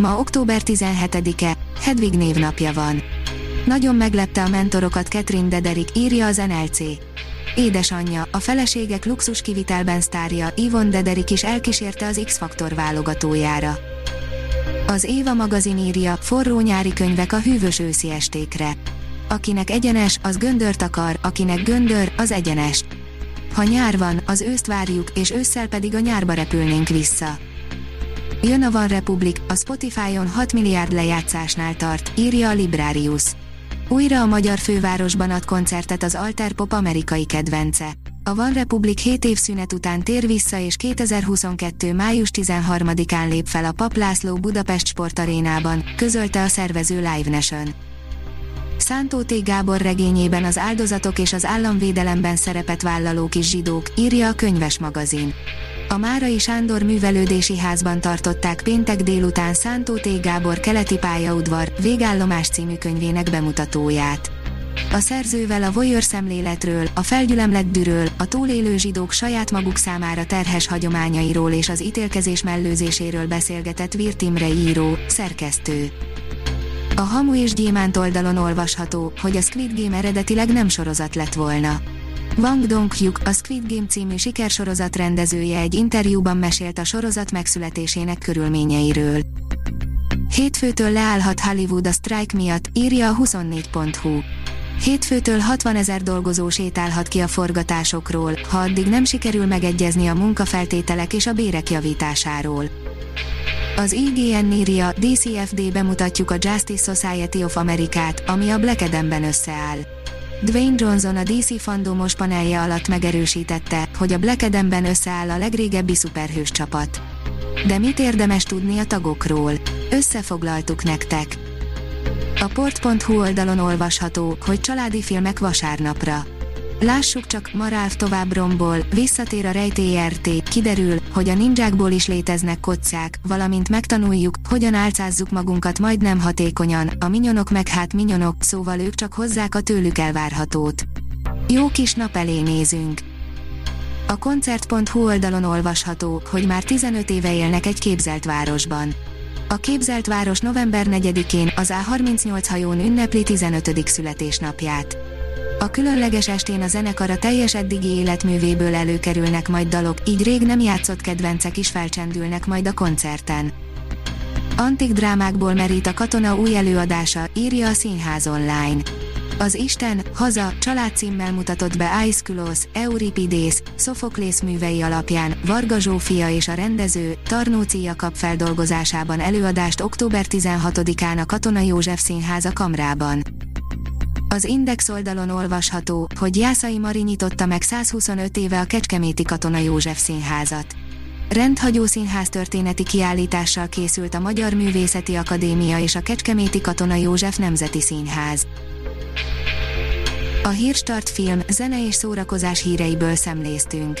Ma október 17-e, Hedvig névnapja van. Nagyon meglepte a mentorokat Catherine Dederik, írja az NLC. Édesanyja, a feleségek luxus kivitelben sztárja, Yvonne Dederik is elkísérte az X-Faktor válogatójára. Az Éva magazin írja, forró nyári könyvek a hűvös őszi estékre. Akinek egyenes, az göndört akar, akinek göndör, az egyenes. Ha nyár van, az őszt várjuk, és ősszel pedig a nyárba repülnénk vissza. Jön a Van Republic, a Spotify-on 6 milliárd lejátszásnál tart, írja a Librarius. Újra a magyar fővárosban ad koncertet az Alter Pop amerikai kedvence. A Van Republic 7 év szünet után tér vissza és 2022. május 13-án lép fel a Pap László Budapest Sportarénában, közölte a szervező Live Nation. Szántó T. Gábor regényében az áldozatok és az államvédelemben szerepet vállalók is zsidók, írja a könyves magazin. A Márai Sándor művelődési házban tartották péntek délután Szántó T. Gábor keleti pályaudvar, végállomás című könyvének bemutatóját. A szerzővel a voyeur szemléletről, a felgyülemlett a túlélő zsidók saját maguk számára terhes hagyományairól és az ítélkezés mellőzéséről beszélgetett Virtimre író, szerkesztő. A Hamu és Gyémánt oldalon olvasható, hogy a Squid Game eredetileg nem sorozat lett volna. Wang Dong-hyuk, a Squid Game című sikersorozat rendezője egy interjúban mesélt a sorozat megszületésének körülményeiről. Hétfőtől leállhat Hollywood a sztrájk miatt, írja a 24.hu. Hétfőtől 60 ezer dolgozó sétálhat ki a forgatásokról, ha addig nem sikerül megegyezni a munkafeltételek és a bérek javításáról. Az IGN írja, DCFD bemutatjuk a Justice Society of Amerikát, ami a Black Adamben összeáll. Dwayne Johnson a DC fandomos panelje alatt megerősítette, hogy a Black Adamben összeáll a legrégebbi szuperhős csapat. De mit érdemes tudni a tagokról? Összefoglaltuk nektek. A port.hu oldalon olvasható, hogy családi filmek vasárnapra. Lássuk csak, Marálv tovább rombol, visszatér a rejtélyrt, kiderül, hogy a ninjákból is léteznek kocák, valamint megtanuljuk, hogyan álcázzuk magunkat majdnem hatékonyan, a minyonok meg hát minyonok, szóval ők csak hozzák a tőlük elvárhatót. Jó kis nap elé nézünk. A koncert.hu oldalon olvasható, hogy már 15 éve élnek egy képzelt városban. A képzelt város november 4-én az A38 hajón ünnepli 15. születésnapját. A különleges estén a zenekar a teljes eddigi életművéből előkerülnek majd dalok, így rég nem játszott kedvencek is felcsendülnek majd a koncerten. Antik drámákból merít a katona új előadása, írja a Színház online. Az Isten, Haza, család címmel mutatott be Aeschylus, Euripides, Sophoklész művei alapján, Varga Zsófia és a rendező, Tarnóci Jakab feldolgozásában előadást október 16-án a Katona József Színháza Kamrában. Az Index oldalon olvasható, hogy Jászai Mari nyitotta meg 125 éve a Kecskeméti Katona József Színházat. Rendhagyó színház történeti kiállítással készült a Magyar Művészeti Akadémia és a Kecskeméti Katona József Nemzeti Színház. A Hírstart film, zene és szórakozás híreiből szemléztünk.